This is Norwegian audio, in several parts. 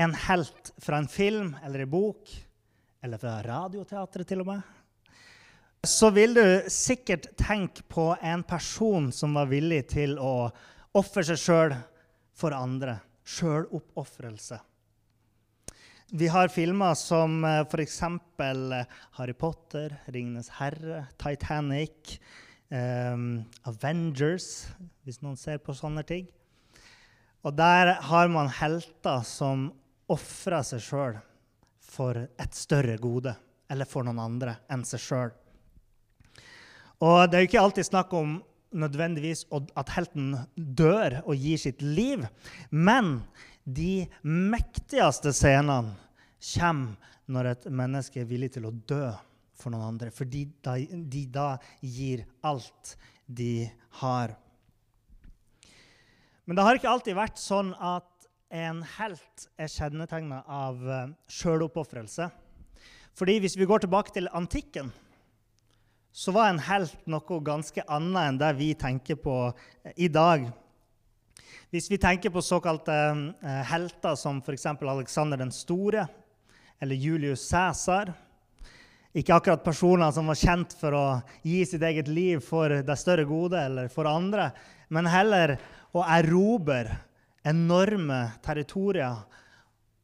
en helt fra en film eller en bok, eller fra radioteatret til og med, så vil du sikkert tenke på en person som var villig til å ofre seg sjøl for andre. Sjøloppofrelse. Vi har filmer som eh, f.eks. Harry Potter, Ringenes herre, Titanic, um, Avengers, hvis noen ser på sånne ting. Og der har man helter som ofrer seg sjøl for et større gode, eller for noen andre enn seg sjøl. Og det er jo ikke alltid snakk om nødvendigvis at helten dør og gir sitt liv, men de mektigste scenene kommer når et menneske er villig til å dø for noen andre, fordi de da gir alt de har. Men det har ikke alltid vært sånn at en helt er kjennetegna av uh, sjøloppofrelse. Fordi hvis vi går tilbake til antikken, så var en helt noe ganske annet enn det vi tenker på uh, i dag. Hvis vi tenker på såkalte uh, helter som f.eks. Alexander den store eller Julius Cæsar Ikke akkurat personer som var kjent for å gi sitt eget liv for det større gode eller for andre, men heller å erobre enorme territorier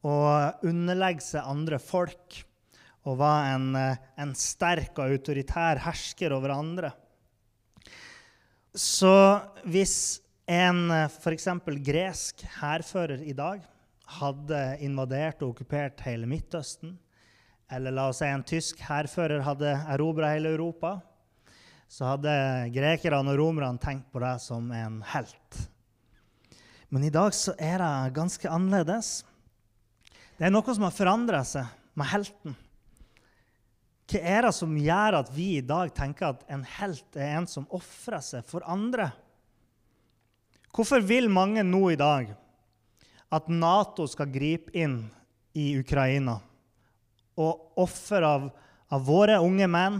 og underlegge seg andre folk og var en, en sterk og autoritær hersker over andre. Så hvis en f.eks. gresk hærfører i dag hadde invadert og okkupert hele Midtøsten, eller la oss si en tysk hærfører hadde erobra hele Europa, så hadde grekerne og romerne tenkt på det som en helt. Men i dag så er det ganske annerledes. Det er noe som har forandra seg med helten. Hva er det som gjør at vi i dag tenker at en helt er en som ofrer seg for andre? Hvorfor vil mange nå i dag at Nato skal gripe inn i Ukraina og ofre av, av våre unge menn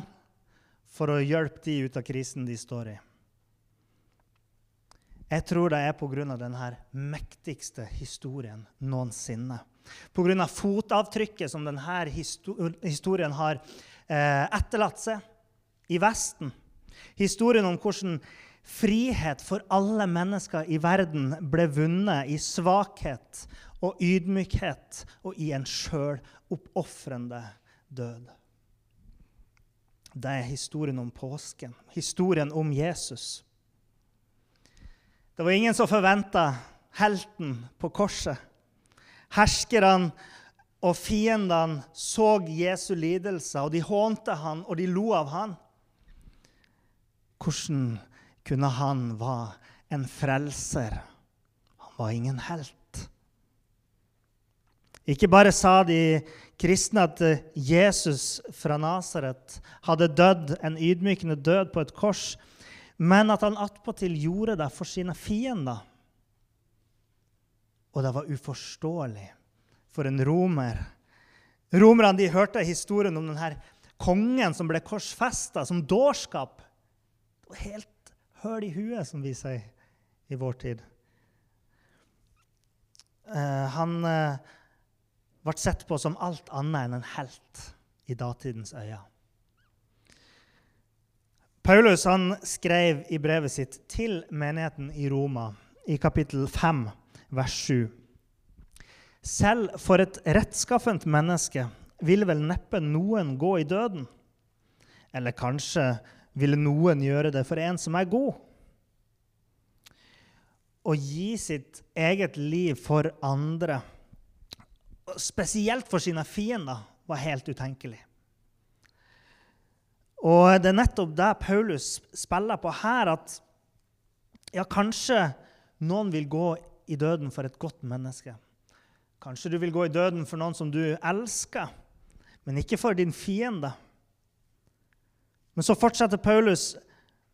for å hjelpe de ut av krisen de står i? Jeg tror det er pga. denne mektigste historien noensinne. Pga. fotavtrykket som denne historien har eh, etterlatt seg i Vesten. Historien om hvordan frihet for alle mennesker i verden ble vunnet i svakhet og ydmykhet og i en sjøloppofrende død. Det er historien om påsken, historien om Jesus. Det var ingen som forventa helten på korset. Herskerne og fiendene så Jesu lidelse, og de hånte han, og de lo av han. Hvordan kunne han være en frelser? Han var ingen helt. Ikke bare sa de kristne at Jesus fra Nasaret hadde dødd en ydmykende død på et kors, men at han attpåtil gjorde det for sine fiender. Og det var uforståelig for en romer. Romerne de hørte historien om denne kongen som ble korsfesta som dårskap. Helt høl i huet, som vi sier i vår tid. Uh, han uh, ble sett på som alt annet enn en helt i datidens øyne. Paulus han skrev i brevet sitt til menigheten i Roma i kapittel 5, vers 7. Selv for et rettskaffent menneske vil vel neppe noen gå i døden. Eller kanskje ville noen gjøre det for en som er god. Å gi sitt eget liv for andre, spesielt for sine fiender, var helt utenkelig. Og det er nettopp det Paulus spiller på her, at ja, kanskje noen vil gå i døden for et godt menneske. Kanskje du vil gå i døden for noen som du elsker, men ikke for din fiende. Men så fortsetter Paulus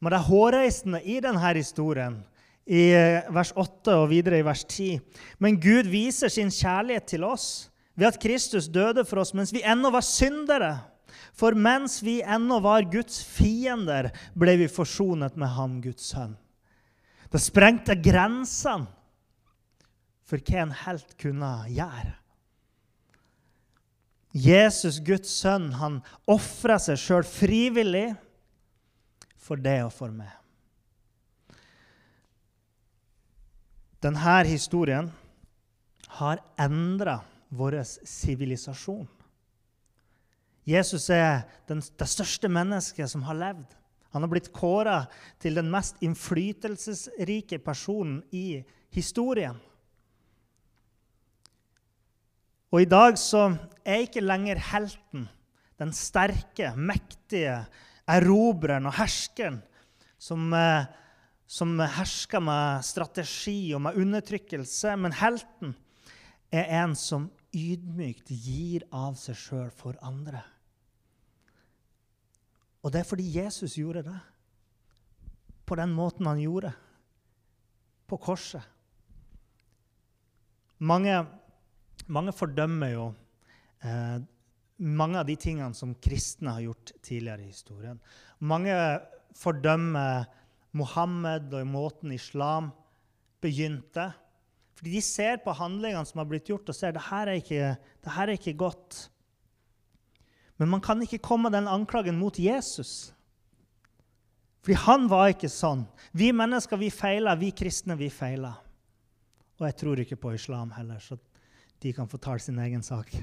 med det hårreisende i denne historien, i vers 8 og videre i vers 10. Men Gud viser sin kjærlighet til oss ved at Kristus døde for oss mens vi ennå var syndere. For mens vi ennå var Guds fiender, ble vi forsonet med ham, Guds sønn. Det sprengte grensene for hva en helt kunne gjøre. Jesus, Guds sønn, han ofra seg sjøl frivillig for det og for meg. Denne historien har endra vår sivilisasjon. Jesus er den, det største mennesket som har levd. Han har blitt kåra til den mest innflytelsesrike personen i historien. Og i dag så er ikke lenger helten, den sterke, mektige erobreren og herskeren som, eh, som hersker med strategi og med undertrykkelse. Men helten er en som ydmykt gir av seg sjøl for andre. Og det er fordi Jesus gjorde det på den måten han gjorde, på korset. Mange, mange fordømmer jo eh, mange av de tingene som kristne har gjort tidligere i historien. Mange fordømmer Mohammed og måten islam begynte. Fordi de ser på handlingene som har blitt gjort, og ser at dette her er ikke godt. Men man kan ikke komme den anklagen mot Jesus. Fordi han var ikke sånn. Vi mennesker vi feiler, vi kristne vi feiler. Og jeg tror ikke på islam heller, så de kan få tale sin egen sak.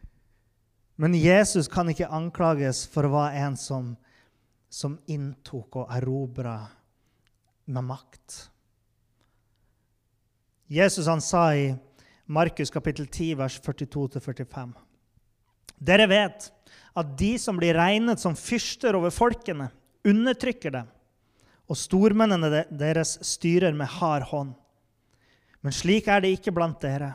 Men Jesus kan ikke anklages for å være en som, som inntok og erobra med makt. Jesus han sa i Markus kapittel 10, vers 42-45.: Dere vet at de som blir regnet som fyrster over folkene, undertrykker dem, og stormennene deres styrer med hard hånd. Men slik er det ikke blant dere.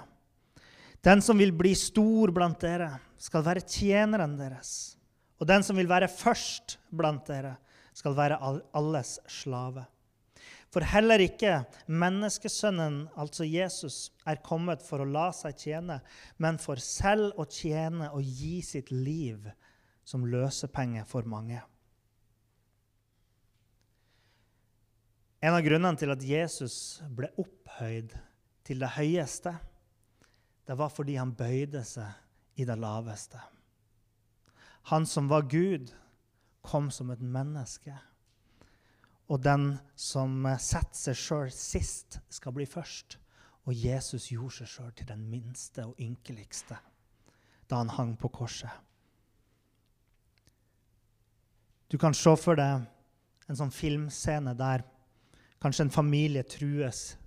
Den som vil bli stor blant dere, skal være tjeneren deres. Og den som vil være først blant dere, skal være alles slave. For heller ikke menneskesønnen, altså Jesus, er kommet for å la seg tjene, men for selv å tjene og gi sitt liv som løsepenge for mange. En av grunnene til at Jesus ble opphøyd til det høyeste, det var fordi han bøyde seg i det laveste. Han som var Gud, kom som et menneske. Og den som setter seg sjøl sist, skal bli først. Og Jesus gjorde seg sjøl til den minste og ynkeligste da han hang på korset. Du kan se for deg en sånn filmscene der kanskje en familie trues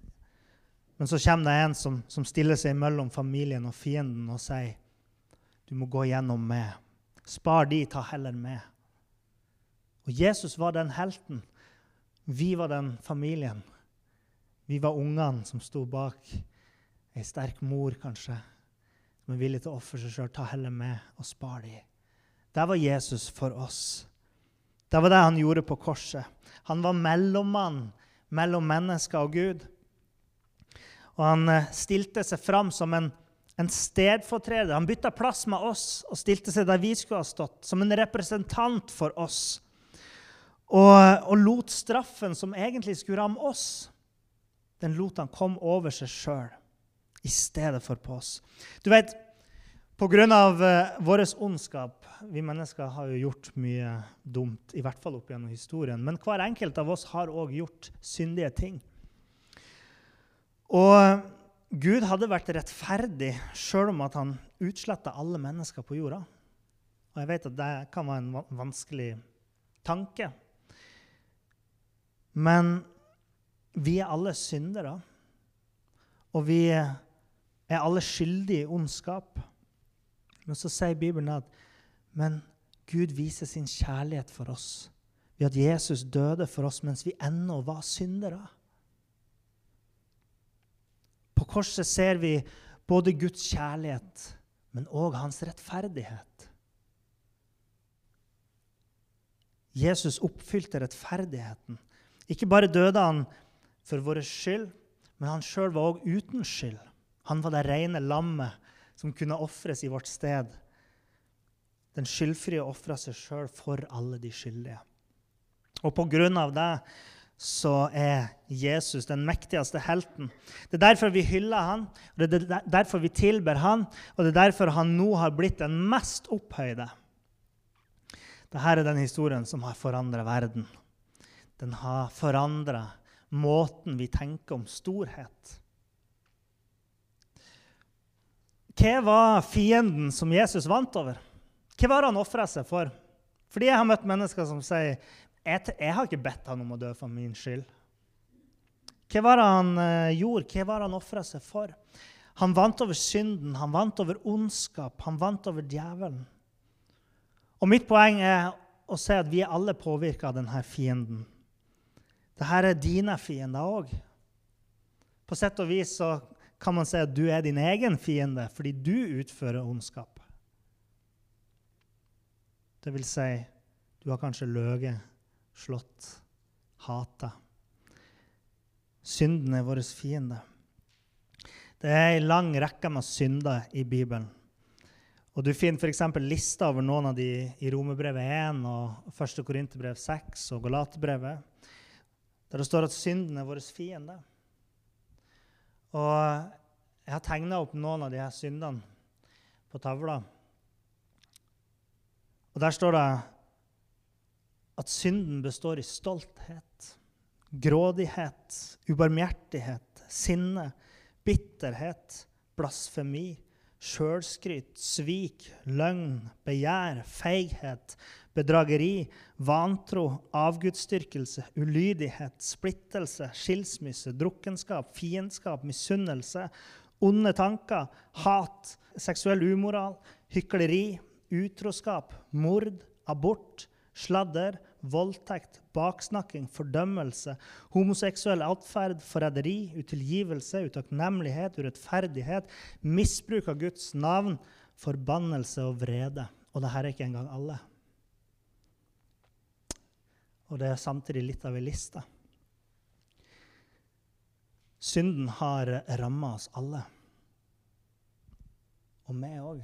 men så kommer det en som, som stiller seg mellom familien og fienden og sier du må gå gjennom meg. Spar de, ta heller med. Og Jesus var den helten. Vi var den familien. Vi var ungene som sto bak ei sterk mor, kanskje, som er villig til å ofre seg sjøl. Ta heller med og spar dem. Der var Jesus for oss. Det var det han gjorde på korset. Han var mellommann mellom mennesker og Gud. Og han eh, stilte seg fram som en, en stedfortreder. Han bytta plass med oss og stilte seg der vi skulle ha stått, som en representant for oss. Og, og lot straffen som egentlig skulle ramme oss, den lot han komme over seg sjøl i stedet for på oss. Du vet, Pga. Uh, vår ondskap Vi mennesker har jo gjort mye dumt, i hvert fall opp gjennom historien. Men hver enkelt av oss har òg gjort syndige ting. Og Gud hadde vært rettferdig sjøl om at han utsletta alle mennesker på jorda. Og jeg vet at det kan være en vanskelig tanke. Men vi er alle syndere, og vi er alle skyldige i ondskap. Men så sier Bibelen at men Gud viser sin kjærlighet for oss ved at Jesus døde for oss mens vi ennå var syndere. På korset ser vi både Guds kjærlighet, men òg hans rettferdighet. Jesus oppfylte rettferdigheten. Ikke bare døde han for vår skyld, men han sjøl var òg uten skyld. Han var det rene lammet som kunne ofres i vårt sted. Den skyldfrie ofra seg sjøl for alle de skyldige. Og på grunn av det så er Jesus den mektigste helten. Det er derfor vi hyller han, og det er derfor vi tilber han, og det er derfor han nå har blitt den mest opphøyde. Dette er den historien som har forandret verden. Den har forandret måten vi tenker om storhet. Hva var fienden som Jesus vant over? Hva var han ofra seg for? Fordi jeg har møtt mennesker som sier jeg, jeg har ikke bedt han om å dø for min skyld. Hva var det han uh, gjorde? Hva var det han ofra seg for? Han vant over synden, han vant over ondskap, han vant over djevelen. Og mitt poeng er å si at vi er alle påvirka av denne fienden. Dette er dine fiender òg. På sett og vis så kan man si at du er din egen fiende fordi du utfører ondskap. Det vil si, du har kanskje løyet, slått, hata. Synden er vår fiende. Det er ei lang rekke med synder i Bibelen. Og Du finner f.eks. lista over noen av de i Romerbrevet 1 og 1. Korinterbrev 6 og Galaterbrevet, der det står at synden er vår fiende. Og jeg har tegna opp noen av de her syndene på tavla. Og der står det at synden består i stolthet, grådighet, ubarmhjertighet, sinne, bitterhet, blasfemi sjølskryt, svik, løgn, begjær, feighet, bedrageri, vantro, avgudsdyrkelse, ulydighet, splittelse, skilsmisse, drukkenskap, fiendskap, misunnelse, onde tanker, hat, seksuell umoral, hykleri, utroskap, mord, abort, sladder, voldtekt, baksnakking, fordømmelse, homoseksuell atferd, forræderi, utilgivelse, utakknemlighet, urettferdighet, misbruk av Guds navn, forbannelse og vrede. Og dette er ikke engang alle. Og det er samtidig litt av ei liste. Synden har ramma oss alle. Og meg òg.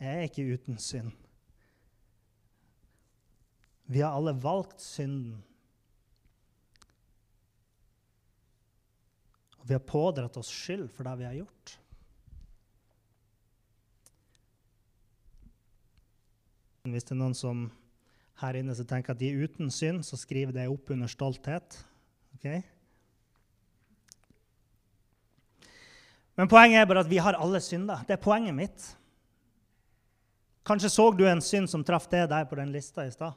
Jeg er ikke uten synd. Vi har alle valgt synden. Og vi har pådratt oss skyld for det vi har gjort. Hvis det er noen som her inne som tenker at de er uten synd, så skriver det opp under stolthet. Okay? Men poenget er bare at vi har alle synder. Det er poenget mitt. Kanskje så du en synd som traff det der på den lista i stad.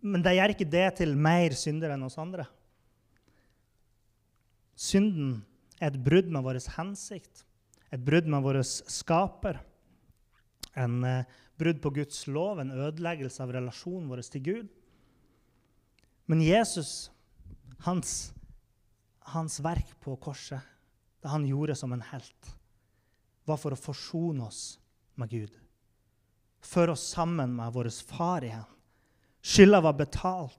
Men det gjør ikke det til mer syndere enn oss andre. Synden er et brudd med vår hensikt, et brudd med vår skaper. En eh, brudd på Guds lov, en ødeleggelse av relasjonen vår til Gud. Men Jesus, hans, hans verk på korset, det han gjorde som en helt, var for å forsone oss med Gud. Føre oss sammen med vår far igjen. Skylda var betalt.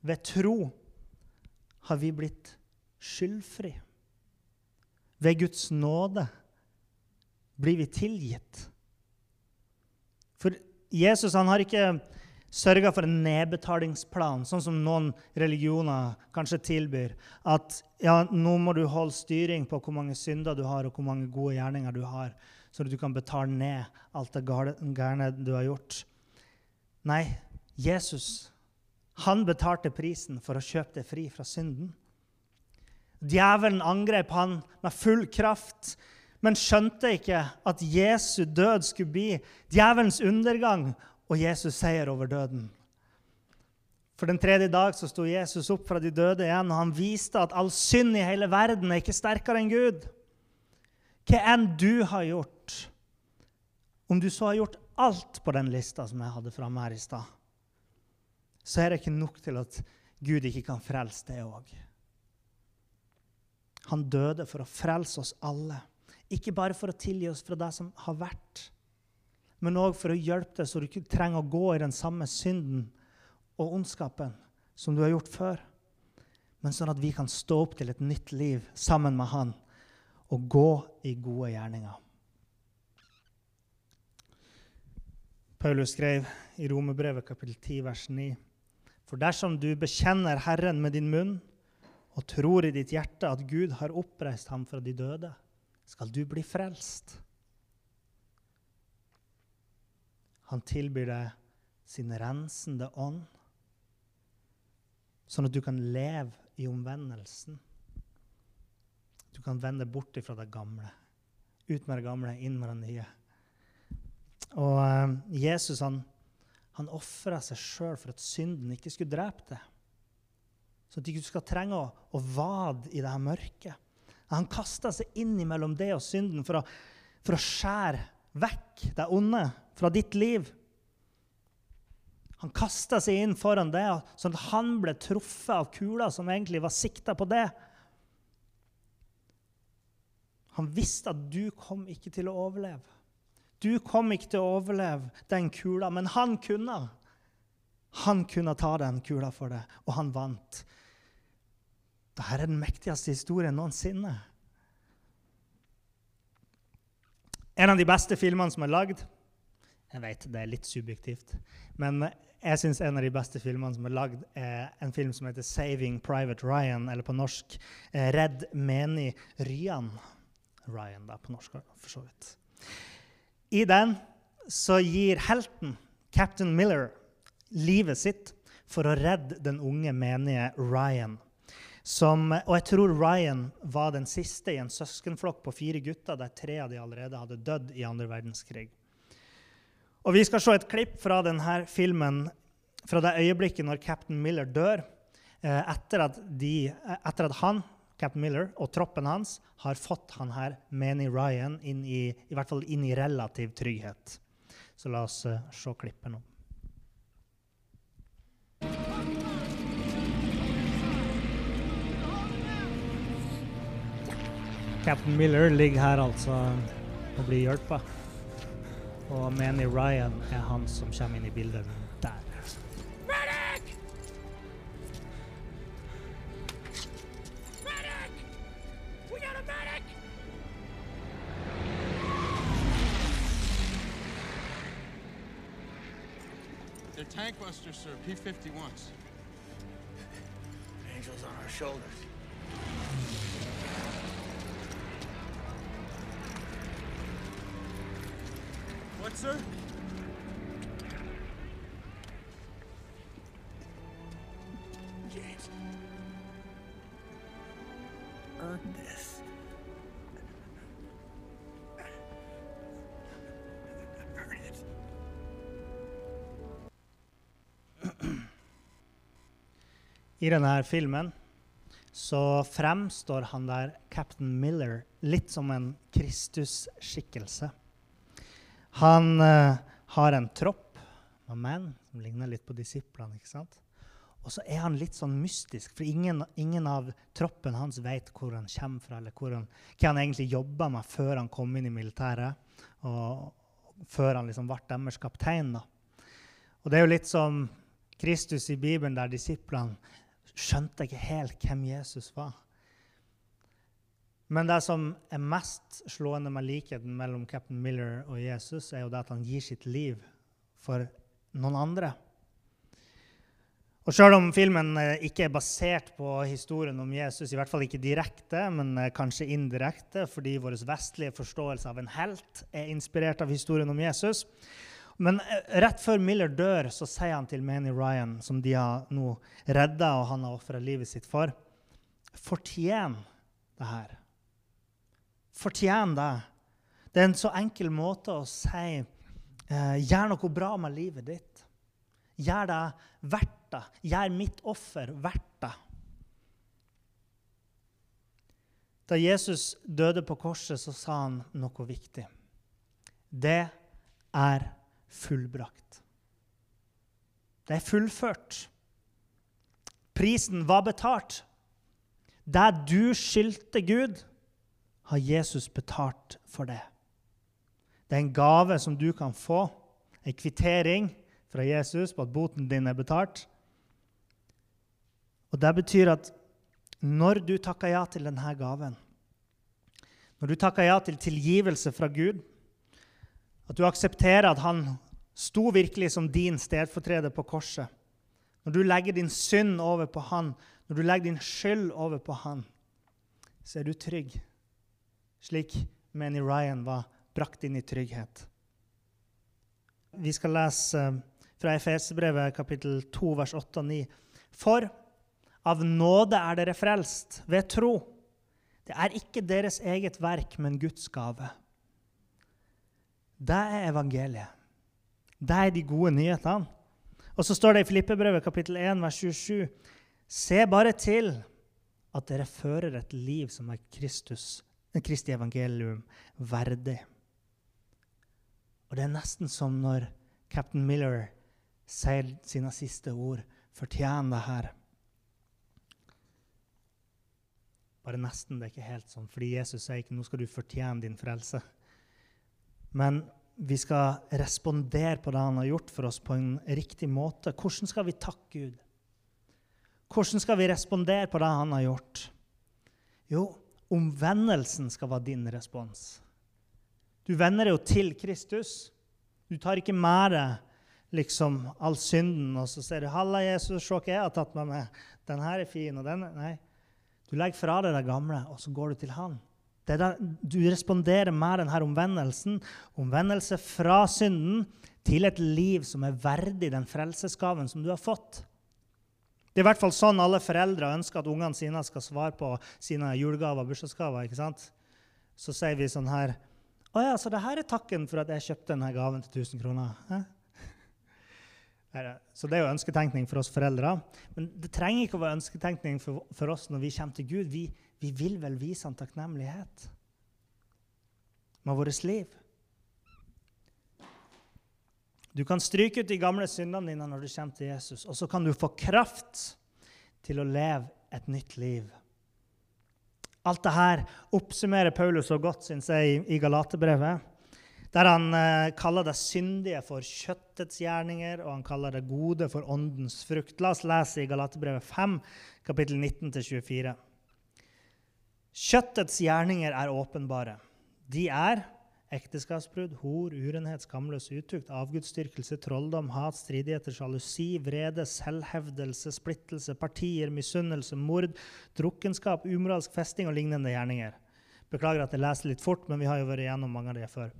Ved tro har vi blitt skyldfri. Ved Guds nåde blir vi tilgitt. For Jesus han har ikke sørga for en nedbetalingsplan, sånn som noen religioner kanskje tilbyr. At ja, nå må du holde styring på hvor mange synder du har, og hvor mange gode gjerninger du har, så du kan betale ned alt det gærne du har gjort. Nei, Jesus han betalte prisen for å kjøpe deg fri fra synden. Djevelen angrep han med full kraft, men skjønte ikke at Jesu død skulle bli djevelens undergang og Jesus seier over døden. For den tredje dag så sto Jesus opp fra de døde igjen, og han viste at all synd i hele verden er ikke sterkere enn Gud. Hva enn du har gjort, om du så har gjort alt på den lista som jeg hadde framme her i stad, så er det ikke nok til at Gud ikke kan frelse det òg. Han døde for å frelse oss alle. Ikke bare for å tilgi oss fra det som har vært, men òg for å hjelpe deg så du ikke trenger å gå i den samme synden og ondskapen som du har gjort før. Men sånn at vi kan stå opp til et nytt liv sammen med Han og gå i gode gjerninger. Paulus skrev i Romerbrevet kapittel 10, vers 9.: For dersom du bekjenner Herren med din munn og tror i ditt hjerte at Gud har oppreist ham fra de døde, skal du bli frelst. Han tilbyr deg sin rensende ånd, sånn at du kan leve i omvendelsen. Du kan vende bort fra det gamle. Ut med det gamle, inn med det nye. Og uh, Jesus han, han ofra seg sjøl for at synden ikke skulle drepe deg. Så at du ikke skal trenge å, å vade i det her mørket. Han kasta seg inn mellom det og synden for å, for å skjære vekk det onde fra ditt liv. Han kasta seg inn foran det, sånn at han ble truffet av kula som egentlig var sikta på det. Han visste at du kom ikke til å overleve. Du kom ikke til å overleve den kula, men han kunne. Han kunne ta den kula for deg, og han vant. Dette er den mektigste historien noensinne. En av de beste filmene som er lagd Jeg vet det er litt subjektivt, men jeg syns en av de beste filmene som er lagd, er en film som heter 'Saving Private Ryan', eller på norsk eh, 'Redd menig Ryan'. Ryan, da, på norsk, for så vidt. I den så gir helten, Captain Miller, livet sitt for å redde den unge menige Ryan. Som, og jeg tror Ryan var den siste i en søskenflokk på fire gutter, der tre av de allerede hadde dødd i andre verdenskrig. Og Vi skal se et klipp fra denne filmen fra det øyeblikket når Captain Miller dør, eh, etter at, de, etter at han Captain Miller og troppen hans har fått han her, Manny Ryan inn i, i hvert fall inn i relativ trygghet. Så la oss uh, se klippet nå. Captain Miller ligger her altså og blir hjulpet. Og Manny Ryan er han som kommer inn i bildet They're tank busters, sir. P-51s. Angels on our shoulders. What, sir? I denne filmen så fremstår han der, Captain Miller, litt som en Kristus-skikkelse. Han uh, har en tropp av menn som ligner litt på disiplene. ikke sant? Og så er han litt sånn mystisk, for ingen, ingen av troppen hans vet hvor han kommer fra, eller han, hva han egentlig jobba med før han kom inn i militæret, og, og før han liksom ble deres kaptein. da. Og det er jo litt som Kristus i Bibelen, der disiplene skjønte jeg ikke helt hvem Jesus var. Men det som er mest slående med likheten mellom Captain Miller og Jesus, er jo det at han gir sitt liv for noen andre. Og Selv om filmen eh, ikke er basert på historien om Jesus, i hvert fall ikke direkte, men eh, kanskje indirekte, fordi vår vestlige forståelse av en helt er inspirert av historien om Jesus. Men eh, rett før Miller dør, så sier han til Manny Ryan, som de har nå redda og han har ofra livet sitt for, fortjen det her. Fortjen det. Det er en så enkel måte å si eh, gjør noe bra med livet ditt. Gjør det verdt det. Gjør mitt offer verdt det. Da Jesus døde på korset, så sa han noe viktig. Det er fullbrakt. Det er fullført. Prisen var betalt. Det du skyldte Gud, har Jesus betalt for det. Det er en gave som du kan få, en kvittering fra Jesus på at boten din er betalt. Og Det betyr at når du takker ja til denne gaven, når du takker ja til tilgivelse fra Gud, at du aksepterer at han sto virkelig som din stedfortreder på korset, når du legger din synd over på han, når du legger din skyld over på han, så er du trygg, slik Manny Ryan var brakt inn i trygghet. Vi skal lese fra Efesebrevet kapittel 2, vers 8 og 9. For av nåde er dere frelst ved tro. Det er ikke deres eget verk, men Guds gave. Det er evangeliet. Det er de gode nyhetene. Og så står det i Filippebrevet kapittel 1, vers 27.: Se bare til at dere fører et liv som er Kristus, Kristi evangelium verdig. Og det er nesten som når Captain Miller sier sine siste ord. Fortjener det her. Bare nesten. Det er ikke helt sånn. Fordi Jesus sier ikke nå skal du fortjene din frelse. Men vi skal respondere på det han har gjort for oss, på en riktig måte. Hvordan skal vi takke Gud? Hvordan skal vi respondere på det han har gjort? Jo, omvendelsen skal være din respons. Du vender deg jo til Kristus. Du tar ikke med deg liksom all synden og så ser du, 'Halla, Jesus, se hva jeg har tatt med meg.' 'Den her er fin.' og den Nei. Du legger fra deg det gamle, og så går du til Han. Der, du responderer med denne omvendelsen. Omvendelse fra synden til et liv som er verdig den frelsesgaven som du har fått. Det er i hvert fall sånn alle foreldre ønsker at ungene sine skal svare på sine julegaver og bursdagsgaver. ikke sant? Så sier vi sånn her Å ja, så det her er takken for at jeg kjøpte denne gaven til 1000 kroner. Eh? Så det er jo ønsketenkning for oss foreldre. Men det trenger ikke å være ønsketenkning for, for oss når vi kommer til Gud. Vi, vi vil vel vise han takknemlighet med vårt liv. Du kan stryke ut de gamle syndene dine når du kommer til Jesus, og så kan du få kraft til å leve et nytt liv. Alt dette oppsummerer Paulus så godt, syns jeg, i Galaterbrevet. Der han eh, kaller det syndige for kjøttets gjerninger, og han kaller det gode for åndens frukt. La oss lese i Galaterbrevet 5, kapittel 19-24. Kjøttets gjerninger er åpenbare. De er ekteskapsbrudd, hor, urenhet, skamløs utukt, avgudsdyrkelse, trolldom, hat, stridigheter, sjalusi, vrede, selvhevdelse, splittelse, partier, misunnelse, mord, drukkenskap, umoralsk festing og lignende gjerninger. Beklager at jeg leser litt fort, men vi har jo vært igjennom mange av de før.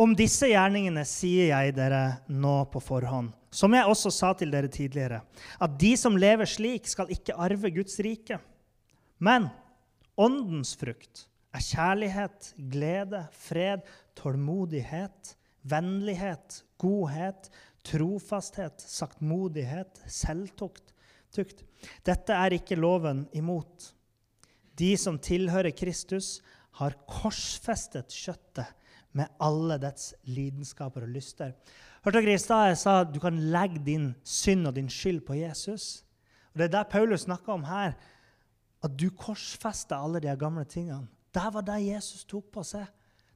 Om disse gjerningene sier jeg dere nå på forhånd, som jeg også sa til dere tidligere, at de som lever slik, skal ikke arve Guds rike. Men åndens frukt er kjærlighet, glede, fred, tålmodighet, vennlighet, godhet, trofasthet, saktmodighet, selvtukt. Dette er ikke loven imot. De som tilhører Kristus, har korsfestet kjøttet med alle dets lidenskaper og lyster. Hørte dere i stad jeg sa at du kan legge din synd og din skyld på Jesus? Og Det er det Paulus snakker om her. At du korsfester alle de gamle tingene. Det var det Jesus tok på seg.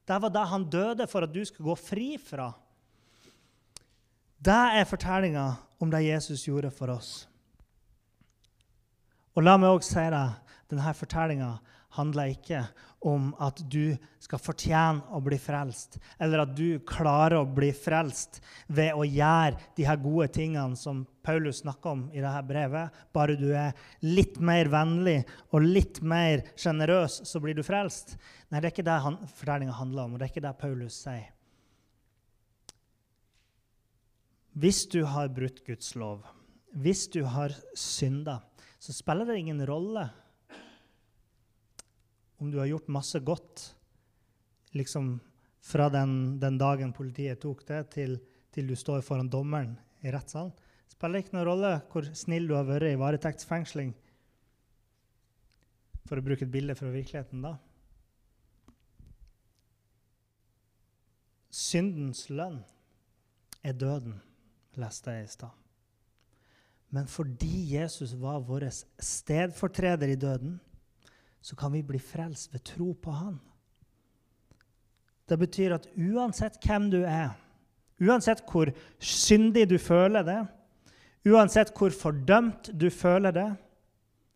Det var det han døde for at du skulle gå fri fra. Det er fortellinga om det Jesus gjorde for oss. Og la meg også si det, denne fortellinga handler ikke om at du skal fortjene å bli frelst, eller at du klarer å bli frelst ved å gjøre de her gode tingene som Paulus snakker om i dette brevet. Bare du er litt mer vennlig og litt mer sjenerøs, så blir du frelst. Nei, det er ikke det fortellinga handler om, og det er ikke det Paulus sier. Hvis du har brutt Guds lov, hvis du har synda, så spiller det ingen rolle om du har gjort masse godt liksom fra den, den dagen politiet tok det, til, til, du står foran dommeren i rettssalen. Spiller ikke noen rolle hvor snill du har vært i varetektsfengsling, for å bruke et bilde fra virkeligheten da. Syndens lønn er døden, leste jeg i stad. Men fordi Jesus var vår stedfortreder i døden, så kan vi bli frelst ved tro på Han. Det betyr at uansett hvem du er, uansett hvor syndig du føler det, uansett hvor fordømt du føler det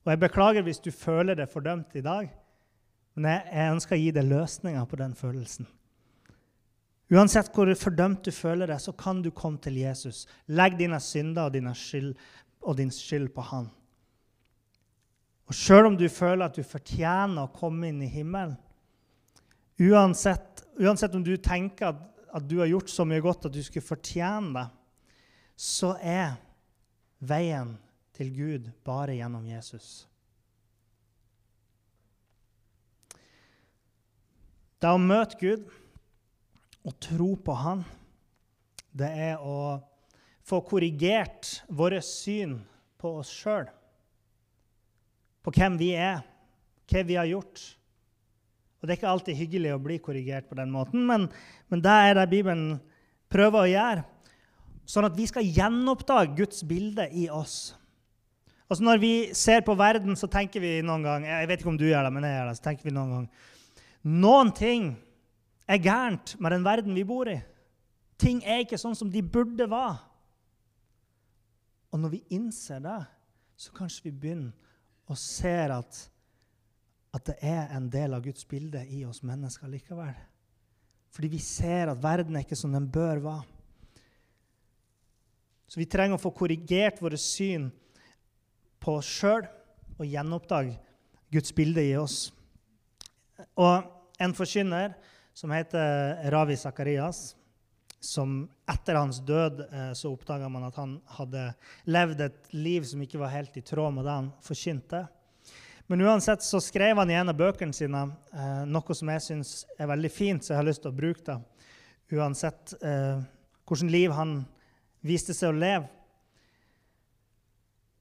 Og jeg beklager hvis du føler det fordømt i dag, men jeg, ønsker å gi deg løsninger på den følelsen. Uansett hvor fordømt du føler deg, så kan du komme til Jesus. Legg dine synder og, dine skyld, og din skyld på han. Og Sjøl om du føler at du fortjener å komme inn i himmelen, uansett, uansett om du tenker at, at, du har gjort så mye godt at du skulle fortjene det, så er veien til Gud bare gjennom Jesus. Det å møte Gud og tro på Han, det er å få korrigert våre syn på oss sjøl. På hvem vi er, hva vi har gjort. Og Det er ikke alltid hyggelig å bli korrigert på den måten, men, men det er det Bibelen prøver å gjøre. Sånn at vi skal gjenoppdage Guds bilde i oss. Altså Når vi ser på verden, så tenker vi noen gang Jeg vet ikke om du gjør det, men jeg gjør det. så tenker vi noen gang, Noen ting er gærent med den verden vi bor i. Ting er ikke sånn som de burde være. Og når vi innser det, så kanskje vi begynner å ser at, at det er en del av Guds bilde i oss mennesker likevel. Fordi vi ser at verden er ikke som den bør være. Så vi trenger å få korrigert våre syn på oss sjøl og gjenoppdage Guds bilde i oss. Og en forkynner som heter Ravi Sakarias. Som etter hans død eh, så oppdaga man at han hadde levd et liv som ikke var helt i tråd med det han forkynte. Men uansett så skrev han i en av bøkene sine eh, noe som jeg syns er veldig fint, så jeg har lyst til å bruke det. Uansett eh, hvilket liv han viste seg å leve.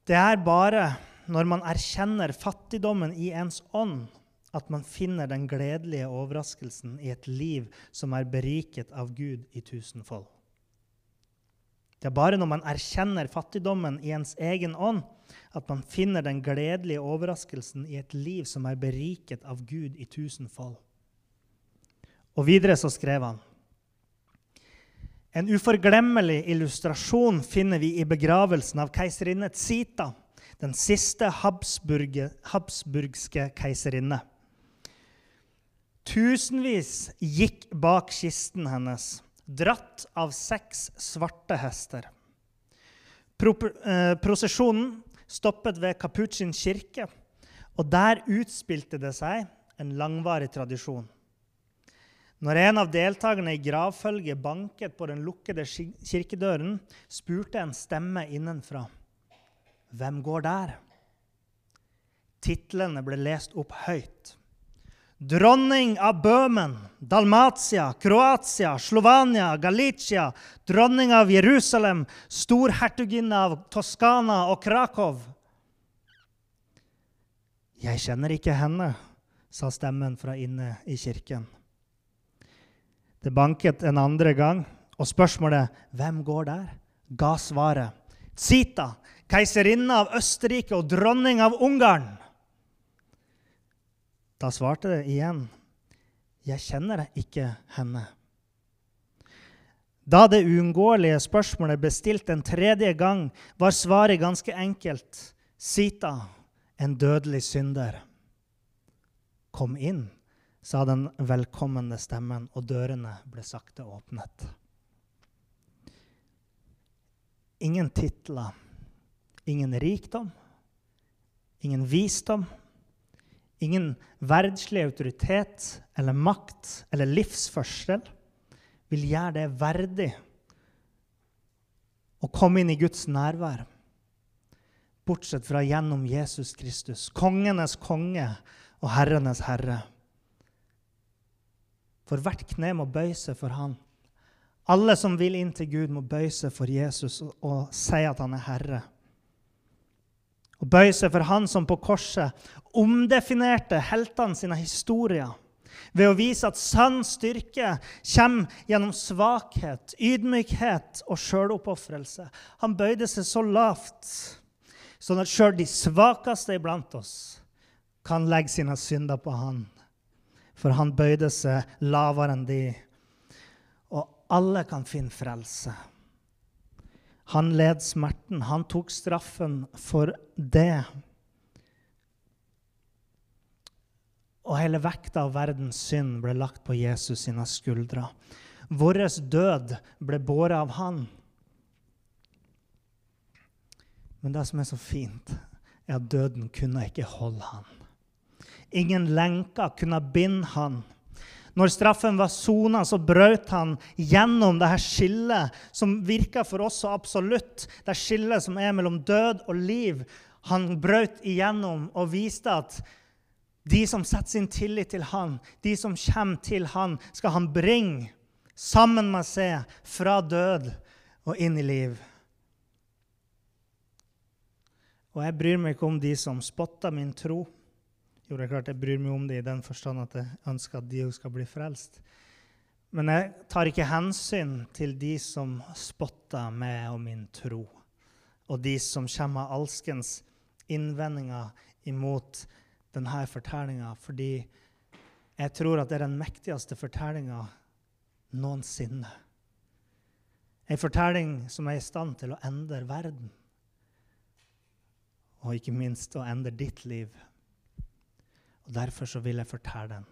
Det er bare når man erkjenner fattigdommen i ens ånd, at man finner den gledelige overraskelsen i et liv som er beriket av Gud i tusenfold. Det er bare når man erkjenner fattigdommen i ens egen ånd, at man finner den gledelige overraskelsen i et liv som er beriket av Gud i tusenfold. Og videre så skrev han En uforglemmelig illustrasjon finner vi i begravelsen av keiserinne Tsita, den siste habsburgske keiserinne. Tusenvis gikk bak kisten hennes, dratt av seks svarte hester. Pro eh, prosesjonen stoppet ved Kapuchin kirke, og der utspilte det seg en langvarig tradisjon. Når en av deltakerne i gravfølget banket på den lukkede kirkedøren, spurte en stemme innenfra. Hvem går der? Titlene ble lest opp høyt. Dronning av Bøhmen, Dalmatia, Kroatia, Slovania, Galicia, dronning av Jerusalem, storhertuginne av Toskana og Krakow. Jeg kjenner ikke henne, sa stemmen fra inne i kirken. Det banket en andre gang, og spørsmålet 'Hvem går der?' ga svaret. Zita, keiserinne av Østerrike og dronning av Ungarn. Da svarte det igjen, 'Jeg kjenner ikke henne'. Da det uunngåelige spørsmålet ble stilt en tredje gang, var svaret ganske enkelt. Sita, en dødelig synder. Kom inn, sa den velkommende stemmen, og dørene ble sakte åpnet. Ingen titler, ingen rikdom, ingen visdom Ingen verdslig autoritet eller makt eller livsførsel vil gjøre det verdig å komme inn i Guds nærvær, bortsett fra gjennom Jesus Kristus, kongenes konge og herrenes herre. For hvert kne må bøye seg for Han. Alle som vil inn til Gud, må bøye seg for Jesus og, og si at han er herre og bøye seg for han som på korset omdefinerte heltene sine historier ved å vise at sann styrke kommer gjennom svakhet, ydmykhet og sjøloppofrelse. Han bøyde seg så lavt, sånn at sjøl de svakeste iblant oss kan legge sine synder på han. For han bøyde seg lavere enn de. Og alle kan finne frelse. Han led smerten. Han tok straffen for det. Og hele vekta av verdens synd ble lagt på Jesus sine skuldre. Vår død ble båret av han. Men det som er så fint, er at døden kunne ikke holde han. Ingen lenker kunne binde han. Når straffen var sona, så brøt han gjennom det her skillet som virker for oss så absolutt. Det skillet som er mellom død og liv. Han brøt igjennom og viste at de som setter sin tillit til han, de som kommer til han, skal han bringe sammen med seg fra død og inn i liv. Og jeg bryr meg ikke om de som spotter min tro. Jo, det er klart jeg bryr meg om det i den forstand at jeg ønsker at de skal bli frelst. Men jeg tar ikke hensyn til de som spotter meg og min tro, og de som kommer med alskens innvendinger imot denne fortellinga, fordi jeg tror at det er den mektigste fortellinga noensinne. En fortelling som er i stand til å endre verden, og ikke minst å endre ditt liv. Og Derfor så vil jeg fortelle den,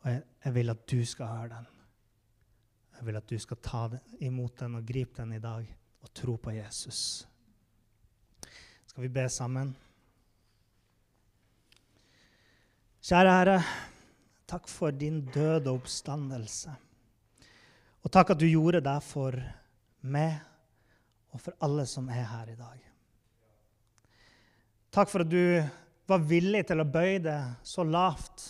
og jeg, jeg vil at du skal høre den. Jeg vil at du skal ta den, imot den og gripe den i dag og tro på Jesus. Skal vi be sammen? Kjære Herre, takk for din død og oppstandelse. Og takk at du gjorde det for meg og for alle som er her i dag. Takk for at du var villig til å bøye deg så lavt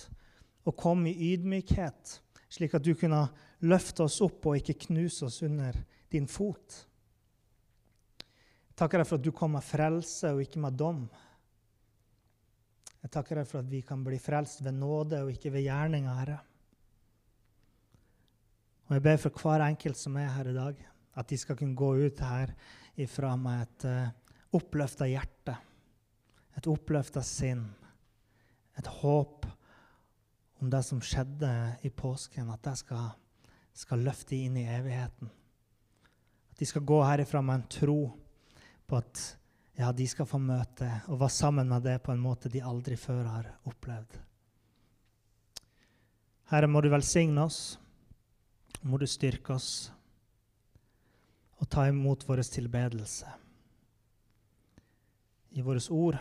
og komme i ydmykhet, slik at du kunne løfte oss opp og ikke knuse oss under din fot. Jeg takker deg for at du kom med frelse og ikke med dom. Jeg takker deg for at vi kan bli frelst ved nåde og ikke ved gjerninga, Herre. Og jeg ber for hver enkelt som er her i dag, at de skal kunne gå ut her ifra med et uh, eh, oppløfta hjerte, et oppløfta sinn, et håp om det som skjedde i påsken, at det skal, skal løfte inn i evigheten. At de skal gå herifra med en tro på at ja, de skal få møte og være sammen med det på en måte de aldri før har opplevd. Herre, må du velsigne oss, må du styrke oss og ta imot vår tilbedelse. I våre ord